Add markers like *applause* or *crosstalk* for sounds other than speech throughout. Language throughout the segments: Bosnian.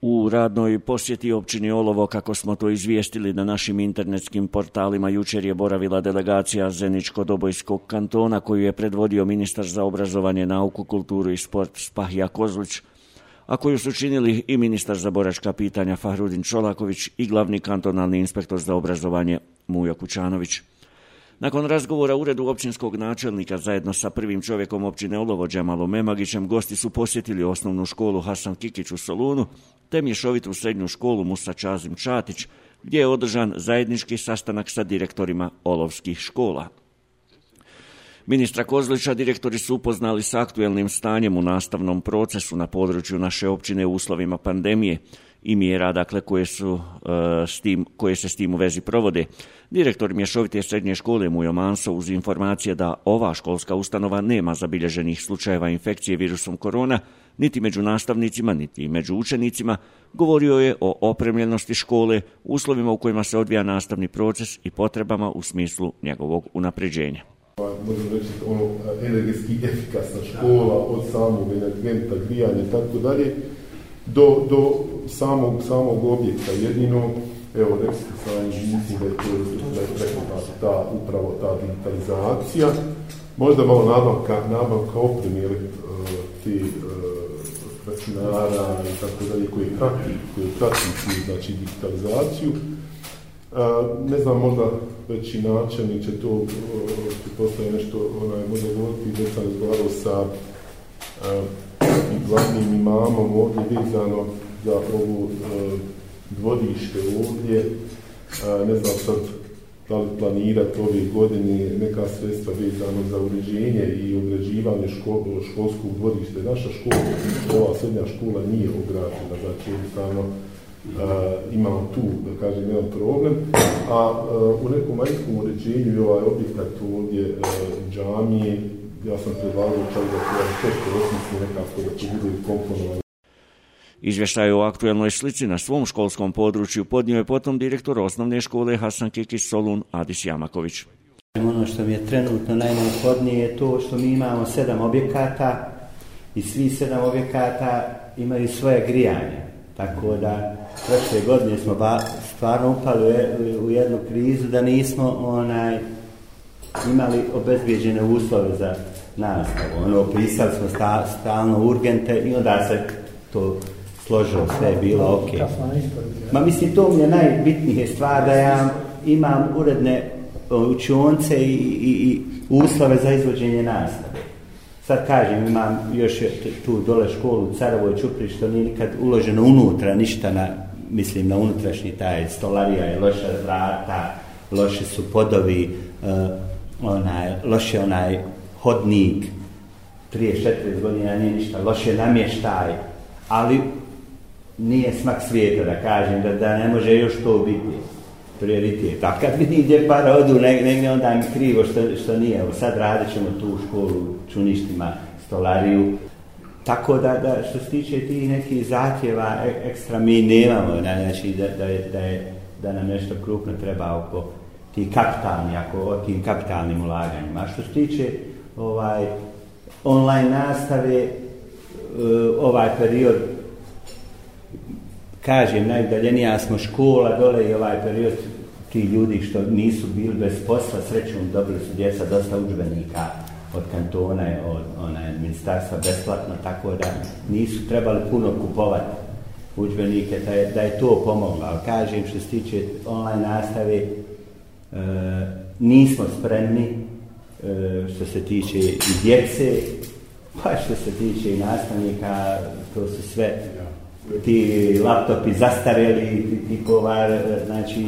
U radnoj posjeti općini Olovo, kako smo to izvijestili na našim internetskim portalima, jučer je boravila delegacija Zeničko-Dobojskog kantona koju je predvodio ministar za obrazovanje, nauku, kulturu i sport Spahija Kozlić, a koju su činili i ministar za boračka pitanja Fahrudin Čolaković i glavni kantonalni inspektor za obrazovanje Mujo Kućanović. Nakon razgovora u uredu općinskog načelnika zajedno sa prvim čovjekom općine Olovo Đemalom Memagićem, gosti su posjetili osnovnu školu Hasan Kikić u Solunu, te mješovitu srednju školu Musa Čazim Čatić, gdje je održan zajednički sastanak sa direktorima olovskih škola. Ministra Kozlića direktori su upoznali s aktuelnim stanjem u nastavnom procesu na području naše općine u uslovima pandemije i mjera dakle, koje, su, e, s tim, koje se s tim u vezi provode. Direktor Mješovite srednje škole Mujo Manso uz informacije da ova školska ustanova nema zabilježenih slučajeva infekcije virusom korona, niti među nastavnicima, niti među učenicima, govorio je o opremljenosti škole, uslovima u kojima se odvija nastavni proces i potrebama u smislu njegovog unapređenja. Pa, možemo reći ono energetski efikasna škola od samog energenta, grijanja i tako dalje do, do samog, samog objekta. Jedino, evo, rekli ste sami, mislim da je to da je preko ta, upravo ta digitalizacija. Možda malo nabavka, nabavka opremi ili eh, ti eh, računara i tako dalje koji prati, koji prati tu, znači, digitalizaciju. A, ne znam, možda već i načelnik će to uh, postoje nešto, onaj, možda govoriti, da sam razgovarao sa a, glavnim imamom ovdje vezano za ovu a, dvodište ovdje. Ne znam sad da li planirati ove godine neka sredstva vezano za uređenje i ograđivanje ško, školskog dvodište. Naša škola, ova srednja škola nije ograđena, znači jednostavno Uh, imamo tu, da kažem, jedan problem, a uh, u nekom majskom uređenju je ovaj objekat ovdje uh, džamije, ja sam predlagao čak da se ja teško osmisli nekako da će bude komponovano. Izvještaj o aktuelnoj slici na svom školskom području podnio je potom direktor osnovne škole Hasan Kikis Solun Adis Jamaković. Ono što mi je trenutno najneophodnije je to što mi imamo sedam objekata i svi sedam objekata imaju svoje grijanje. Tako da prošle godine smo ba, stvarno upali u jednu krizu da nismo onaj imali obezbijeđene uslove za nastavu. Ono, pisali smo sta, stalno urgente i onda se to složilo, sve je bilo ok. Ma mislim, to mi je najbitnije stvar da ja imam uredne učionce i, i, i uslove za izvođenje nastave. Sad kažem, imam još tu dole školu u Carovoj Čupri, što nije nikad uloženo unutra, ništa na, mislim, na unutrašnji taj stolarija je loša vrata, loše su podovi, uh, onaj, loše onaj hodnik, 34 godina nije ništa, loše namještaj, ali nije smak svijeta da kažem, da, da ne može još to biti prioritet. A kad vidim gdje para odu, negdje onda mi krivo što, što nije. Evo sad radit ćemo tu školu, čuništima, stolariju. Tako da, da što se tiče tih nekih zahtjeva e, ekstra mi nemamo, znači da, da, je, da, je, da nam nešto krupno treba oko ti kapitalni, ako o tim kapitalnim ulaganjima. A što se tiče ovaj, online nastave, e, ovaj period, kažem, najdaljenija smo škola, dole i ovaj period, ti ljudi što nisu bili bez posla, srećom dobili su djeca dosta učbenika od kantona, od one, ministarstva besplatno, tako da nisu trebali puno kupovati učbenike, da je, da je to pomoglo. Ali kažem, što se tiče online nastave, e, nismo spremni e, što se tiče i djece, pa što se tiče i nastavnika, to su sve ti laptopi zastareli, tipova, znači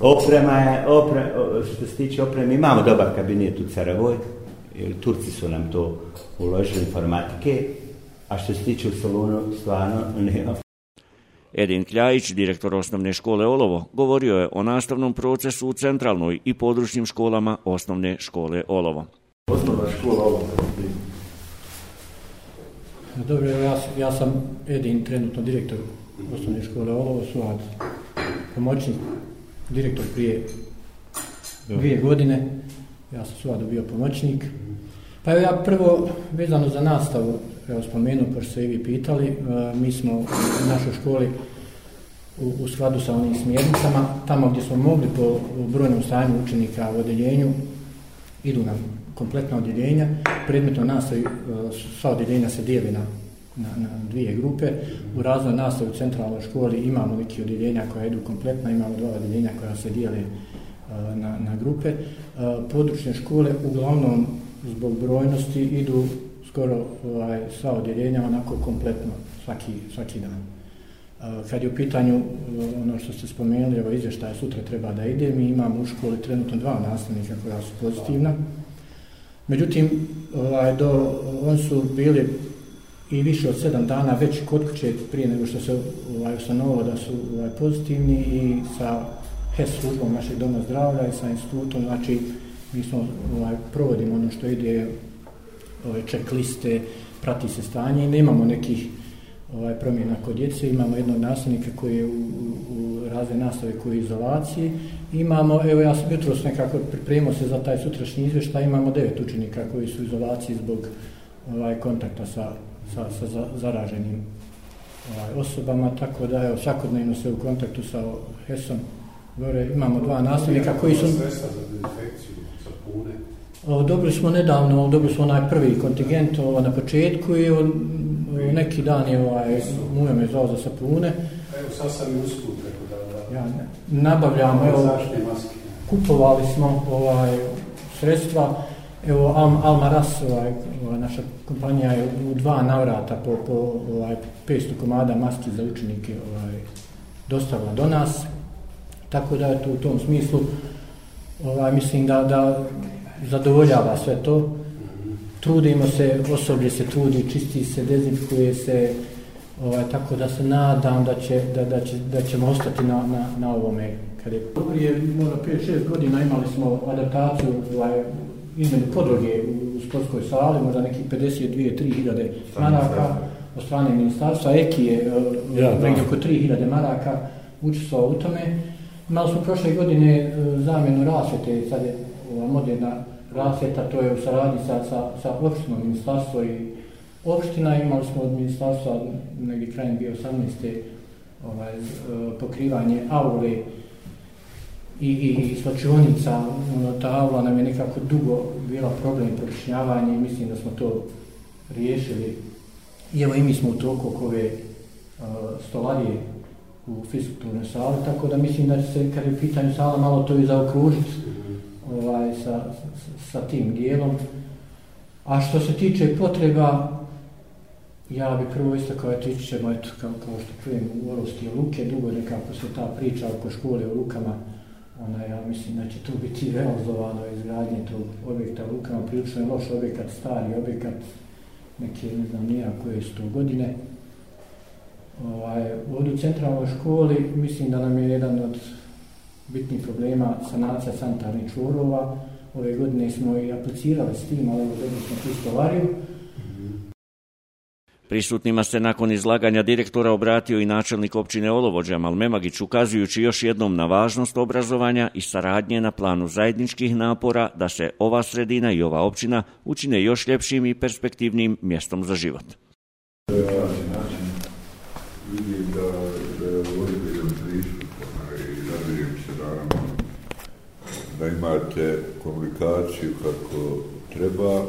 oprema je, oprema, što se tiče opreme, imamo dobar kabinet u Caravoj, Turci su nam to uložili informatike, a što se tiče u salonu, stvarno nema Edin Kljajić, direktor osnovne škole Olovo, govorio je o nastavnom procesu u centralnoj i područnim školama osnovne škole Olovo. Osnovna škola Olovo. Dobro, ja, ja sam Edin, trenutno direktor osnovne škole Olovo, Suad, pomoćnik, direktor prije dvije godine. Ja sam Suad bio pomoćnik. Pa ja prvo, vezano za nastavu, evo, spomenuo, pošto ste i vi pitali, e, mi smo u našoj školi u, u skladu sa onim smjernicama, tamo gdje smo mogli po brojnom stanju učenika u odjeljenju, idu nam kompletna odjeljenja, predmetno nastavi, e, sva odjeljenja se dijeli na, na, na dvije grupe, u razvoj nastavi u centralnoj školi imamo neki odjeljenja koja idu kompletna, imamo dva odjeljenja koja se dijeli e, na, na grupe. E, područne škole uglavnom zbog brojnosti idu skoro ovaj, sva odjeljenja onako kompletno svaki, svaki dan. Eh, kad je u pitanju eh, ono što ste spomenuli, evo izvještaje sutra treba da ide, mi imamo u školi trenutno dva nastavnika koja su pozitivna. Međutim, ovaj, do, on su bili i više od sedam dana već kod kuće prije nego što se ovaj, ustanovilo da su ovaj, pozitivni i sa HES službom našeg doma zdravlja i sa institutom, znači mi smo ovaj, provodimo ono što ide ove checkliste, prati se stanje i nemamo nekih ovaj, promjena kod djece. Imamo jednog nastavnika koji je u, u, u razve nastave koji je u izolaciji. Imamo, evo ja sam jutro nekako pripremio se za taj sutrašnji izvještaj, imamo devet učenika koji su u izolaciji zbog ovaj, kontakta sa, sa, sa za, zaraženim ovaj, osobama, tako da evo, svakodnevno se u kontaktu sa HES-om Gore imamo dva nastavnika koji su... Dobili smo nedavno, dobili smo onaj prvi kontingent ovo, na početku i on, neki dan je ovaj, muja me zvao za sapune. Evo sad sam i usput, tako da... da. Ja, ne, nabavljamo, evo, kupovali smo ovaj, sredstva, evo Al, Alma Ras, ovaj, ovaj, naša kompanija je u dva navrata po, po ovaj, 500 komada maski za učenike ovaj, dostavila do nas, Tako da je to u tom smislu ovaj, mislim da, da zadovoljava sve to. Trudimo se, osoblje se trudi, čisti se, dezinfikuje se, ovaj, tako da se nadam da, će, da, da, će, da ćemo ostati na, na, na ovome. Kad je... Prije možda 5-6 godina imali smo adaptaciju ovaj, izmenu podloge u sportskoj sali, možda nekih 52-3 hiljade maraka od strane ministarstva. Eki je ja, negdje oko 3 hiljade maraka učestvovao u tome. Imali smo prošle godine e, zamjenu rasvete, sad je ova moderna rasveta, to je u saradnji sa, sa, sa opštinom ministarstvo i opština. Imali smo od ministarstva negdje krajem 2018. Ovaj, e, pokrivanje aule i, i, i slačionica. Ono, ta aula nam je nekako dugo bila problem pročišnjavanja i mislim da smo to riješili. I evo i mi smo u toku ove uh, stolarije u fiskulturnoj sali, tako da mislim da će se, kad je pitanje sala, malo to i zaokružiti ovaj, sa, sa, tim dijelom. A što se tiče potreba, ja bi prvo isto kao je tići ćemo, eto, kao, kao što čujem u Orovske luke, dugo nekako se ta priča oko škole u lukama, ona, ja mislim da će to biti *laughs* realizovano izgradnje tog objekta u lukama, prilično je loš objekat, stari objekat, neke, ne znam, nija koje su to godine, ovaj, ovdje u centralnoj školi mislim da nam je jedan od bitnih problema sanacija sanitarnih čvorova. Ove godine smo i aplicirali s tim, ali dobili smo tu. Prisutnima se nakon izlaganja direktora obratio i načelnik općine Olovođa Malmemagić ukazujući još jednom na važnost obrazovanja i saradnje na planu zajedničkih napora da se ova sredina i ova općina učine još ljepšim i perspektivnim mjestom za život vidim da, da je ozbiljan pristup i nadijem se naravno da imate komunikaciju kako treba.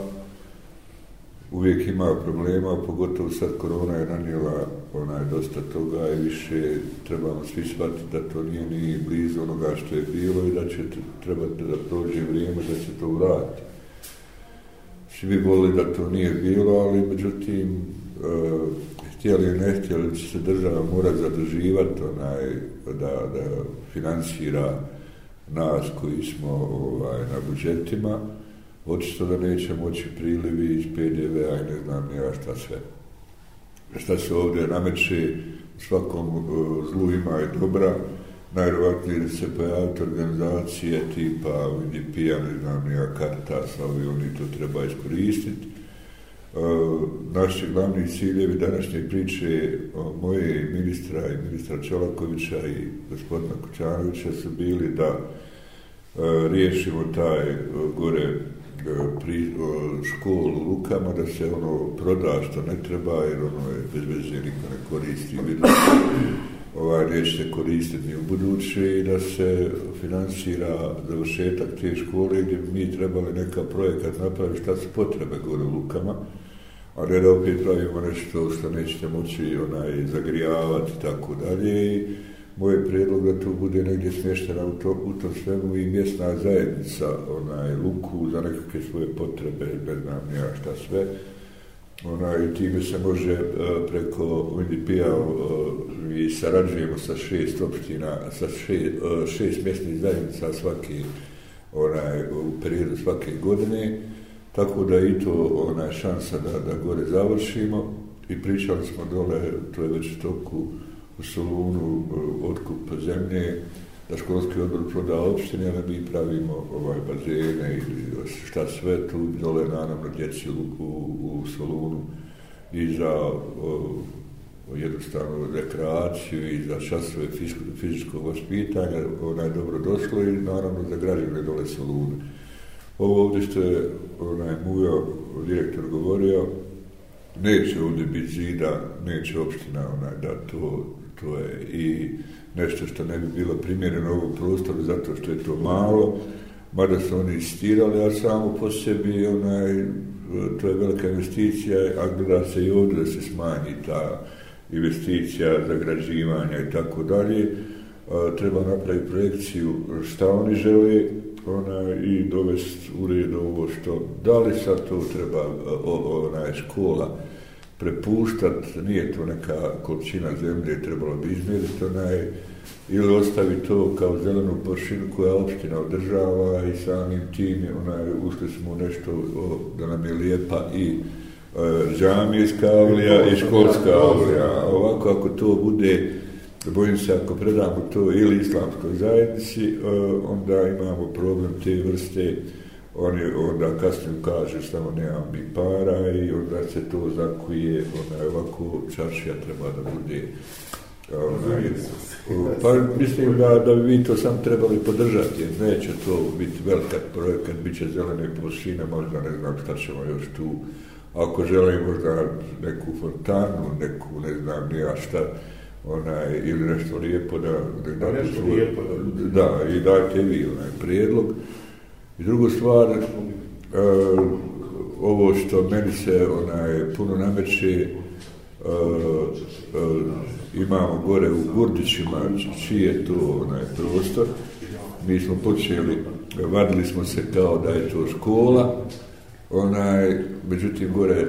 Uvijek ima problema, pogotovo sad korona je nanijela onaj, dosta toga i više trebamo svi shvatiti da to nije ni blizu onoga što je bilo i da će trebati da prođe vrijeme da se to vrati. Svi bi volili da to nije bilo, ali međutim, e, htjeli ili ne htjeli, će se država mora zadrživati onaj, da, da finansira nas koji smo ovaj, na budžetima, očito da neće moći prilivi iz PDV-a i ne znam ja šta sve. Šta se ovdje nameće, svakom uh, zlu ima i dobra, najrovatnije se pojavite organizacije tipa UNDP-a, ne znam ja, karta, sa ovi oni to treba iskoristiti, E, naši glavni ciljevi današnje priče e, moje ministra i ministra Čolakovića i gospodina Kućanovića su bili da e, riješimo taj gore pri, školu u Lukama, da se ono proda što ne treba, jer ono je bez veze niko ne koristi, vidu ovaj, riječ se koristiti u buduće i da se finansira završetak te škole gdje mi trebali neka projekat napraviti šta su potrebe gore u Lukama, a ne da opet pravimo nešto što nećete moći onaj, zagrijavati i tako dalje. I moj je da to bude negdje smještena u, to, u tom svemu i mjesna zajednica, onaj, luku za nekakve svoje potrebe, ne znam ja šta sve. Onaj, time se može e, preko UNDP-a e, i sarađujemo sa šest opština, sa šest, e, šest mjesnih zajednica svaki, onaj, u periodu svake godine. Tako da i to ona šansa da, da gore završimo i pričali smo dole, to je već toku u Solunu, otkup zemlje, da školski odbor proda opštine, ali mi pravimo ovaj bazene ili šta sve tu dole, naravno, djeci u, u, u Solunu i za o, jednostavnu rekreaciju i za časove fizičkog vaspitanja, ona je dobro došlo i naravno za građane dole Solune. Ovo ovdje što je onaj Mujo, direktor, govorio, neće ovdje biti zida, neće opština onaj, da to, to je i nešto što ne bi bilo primjereno ovom prostoru zato što je to malo, mada su oni istirali, a samo po sebi onaj, to je velika investicija, a gleda se i ovdje da se smanji ta investicija za građivanje i tako dalje. E, treba napraviti projekciju šta oni žele, ona, i dovesti u red ovo što, da li sad to treba ona je škola prepuštat, nije to neka količina zemlje, trebalo bi izmjeriti onaj, ili ostavi to kao zelenu površinu koja opština održava i samim tim onaj, ušli smo nešto o, da nam je lijepa i e, džamijska avlija i školska avlija. Ovako, ako to bude bojim se ako predamo to ili islamskoj zajednici, e, onda imamo problem te vrste, oni onda kasnije kaže samo nema mi para i onda se to zakuje, ona ovako čaršija treba da bude. Onaj, pa mislim da, da bi vi to sam trebali podržati, jer neće to biti velika projekat, bit će zelene površine, možda ne znam šta ćemo još tu, ako želim možda neku fontanu, neku ne znam nija šta, onaj, ili nešto lijepo da, da, da, nešto svoj, lijepo da, da, i dajte vi onaj prijedlog. I drugu stvar, uh, ovo što meni se onaj, puno nameće, uh, uh, imamo gore u Gurdićima, čiji je to onaj prostor, mi smo počeli, vadili smo se kao da je to škola, onaj, međutim, gore e,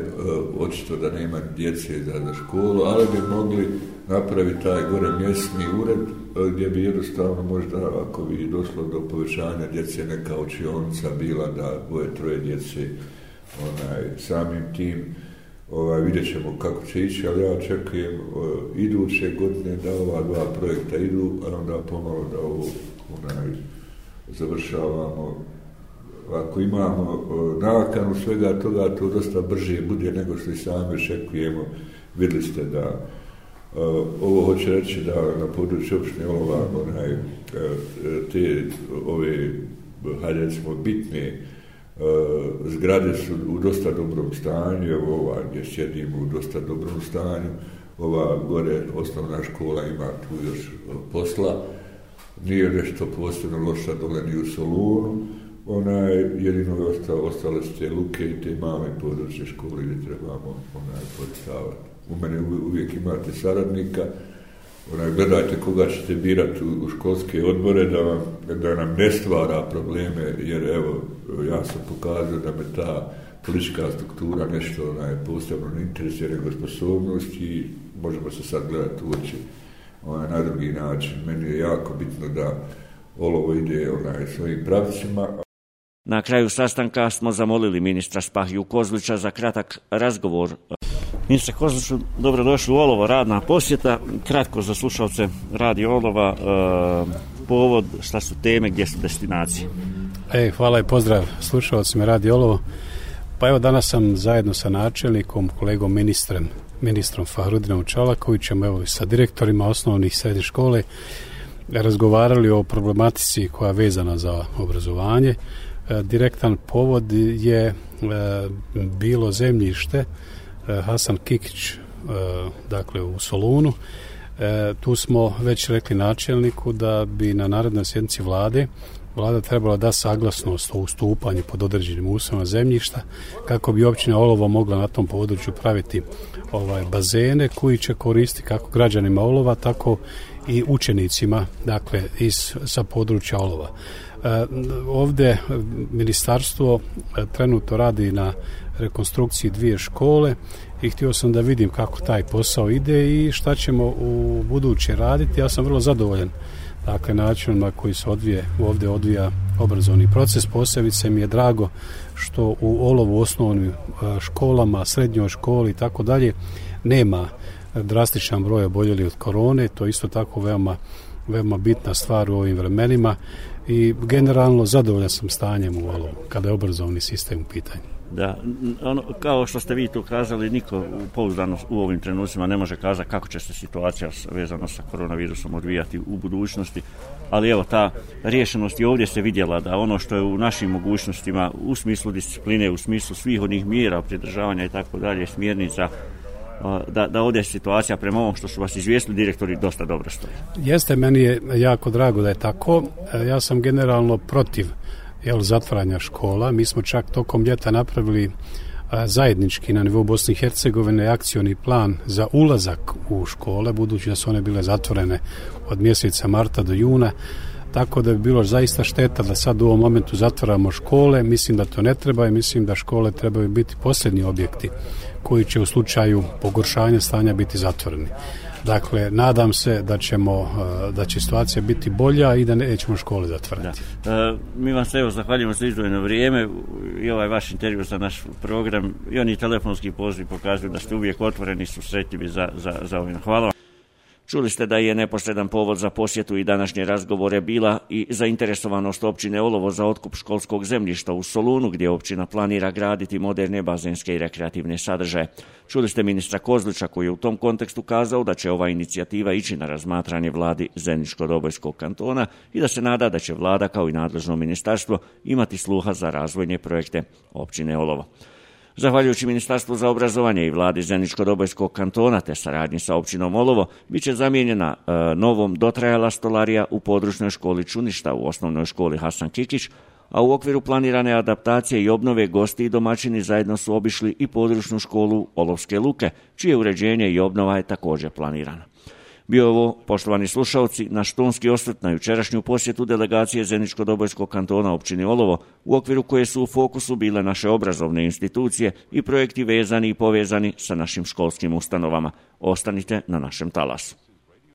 očito da nema djece za, za školu, ali bi mogli napraviti taj gore mjesni ured e, gdje bi jednostavno možda ako bi došlo do povećanja djece neka učionica bila da boje troje djece onaj, samim tim ovaj, vidjet ćemo kako će ići, ali ja očekujem uh, iduće godine da ova dva projekta idu, a onda pomalo da ovo onaj, završavamo ako imamo nakanu svega toga, to dosta brže bude nego što i sami očekujemo. Videli ste da ovo hoće reći da na području opštine Olova onaj, e, te ove hajde recimo bitne e, zgrade su u dosta dobrom stanju. Evo ova gdje sjedimo u dosta dobrom stanju. Ova gore osnovna škola ima tu još e, posla. Nije nešto posebno loša dole ni u Solunu onaj, jedino je ostale su te luke i te male područje škole gdje trebamo onaj, podstavati u mene uvijek imate saradnika, onaj, gledajte koga ćete birati u, u školske odbore da, vam, da nam ne stvara probleme, jer evo, ja sam pokazao da me ta politička struktura nešto onaj, posebno ne interesuje nego sposobnost i možemo se sad gledati u oči onaj, na drugi način. Meni je jako bitno da olovo ide onaj, svojim pravcima. Na kraju sastanka smo zamolili ministra Spahiju Kozlića za kratak razgovor Ministre Kozliću, dobrodošli u Olovo, radna posjeta. Kratko za slušalce radi Olova, e, povod, šta su teme, gdje su destinacije? E, hvala i pozdrav slušalcima radi Olovo. Pa evo danas sam zajedno sa načelnikom, kolegom ministrem, ministrom Fahrudinom Čalakovićem, evo i sa direktorima osnovnih srednje škole, razgovarali o problematici koja je vezana za obrazovanje. E, direktan povod je e, bilo zemljište e, Hasan Kikić dakle u Solunu. Tu smo već rekli načelniku da bi na narednoj sjednici vlade vlada trebala da saglasnost o ustupanju pod određenim uslovima zemljišta kako bi općina Olovo mogla na tom području praviti ovaj bazene koji će koristiti kako građanima Olova tako i učenicima dakle iz sa područja Olova. E, ovdje ministarstvo e, trenutno radi na rekonstrukciji dvije škole i htio sam da vidim kako taj posao ide i šta ćemo u buduće raditi. Ja sam vrlo zadovoljan dakle načinom na koji se odvije, ovdje odvija obrazovni proces. Posebice mi je drago što u olovu osnovnim e, školama, srednjoj školi i tako dalje nema drastičan broj oboljeli od korone. To isto tako veoma, veoma bitna stvar u ovim vremenima i generalno zadovoljan sam stanjem u olovu kada je obrazovni sistem u pitanju. Da, ono, kao što ste vi tu kazali, niko pouzdano u ovim trenucima ne može kazati kako će se situacija vezana sa koronavirusom odvijati u budućnosti, ali evo, ta rješenost i ovdje se vidjela da ono što je u našim mogućnostima u smislu discipline, u smislu svih onih mjera, pridržavanja i tako dalje, smjernica, da, da ovdje situacija prema ovom što su vas izvijestili direktori dosta dobro stoji. Jeste, meni je jako drago da je tako. E, ja sam generalno protiv jel, zatvaranja škola. Mi smo čak tokom ljeta napravili e, zajednički na nivou Bosne i Hercegovine akcioni plan za ulazak u škole, budući da su one bile zatvorene od mjeseca marta do juna, tako da bi bilo zaista šteta da sad u ovom momentu zatvaramo škole. Mislim da to ne treba i mislim da škole trebaju biti posljednji objekti koji će u slučaju pogoršanja stanja biti zatvoreni. Dakle, nadam se da ćemo eh, da će situacija biti bolja i da nećemo škole zatvarati. Da. E, mi vam se evo zahvaljujemo za izdvojeno vrijeme i ovaj vaš intervju za naš program i oni telefonski poziv pokazuju da ste uvijek otvoreni i susretljivi za, za, za ovim. Hvala vam. Čuli ste da je neposredan povod za posjetu i današnje razgovore bila i zainteresovanost općine Olovo za otkup školskog zemljišta u Solunu, gdje općina planira graditi moderne bazenske i rekreativne sadržaje. Čuli ste ministra Kozlića koji je u tom kontekstu kazao da će ova inicijativa ići na razmatranje vladi Zeničko-Dobojskog kantona i da se nada da će vlada kao i nadležno ministarstvo imati sluha za razvojne projekte općine Olovo. Zahvaljujući Ministarstvu za obrazovanje i vladi Zeničko-Dobojskog kantona te saradnji sa općinom Olovo, bit će zamijenjena e, novom dotrajala stolarija u područnoj školi Čuništa u osnovnoj školi Hasan Kikić, a u okviru planirane adaptacije i obnove gosti i domaćini zajedno su obišli i područnu školu Olovske Luke, čije uređenje i obnova je također planirana. Bio ovo, poštovani slušalci, naš tonski osvrt na jučerašnju posjetu delegacije Zeničko-Dobojskog kantona općini Olovo, u okviru koje su u fokusu bile naše obrazovne institucije i projekti vezani i povezani sa našim školskim ustanovama. Ostanite na našem talasu.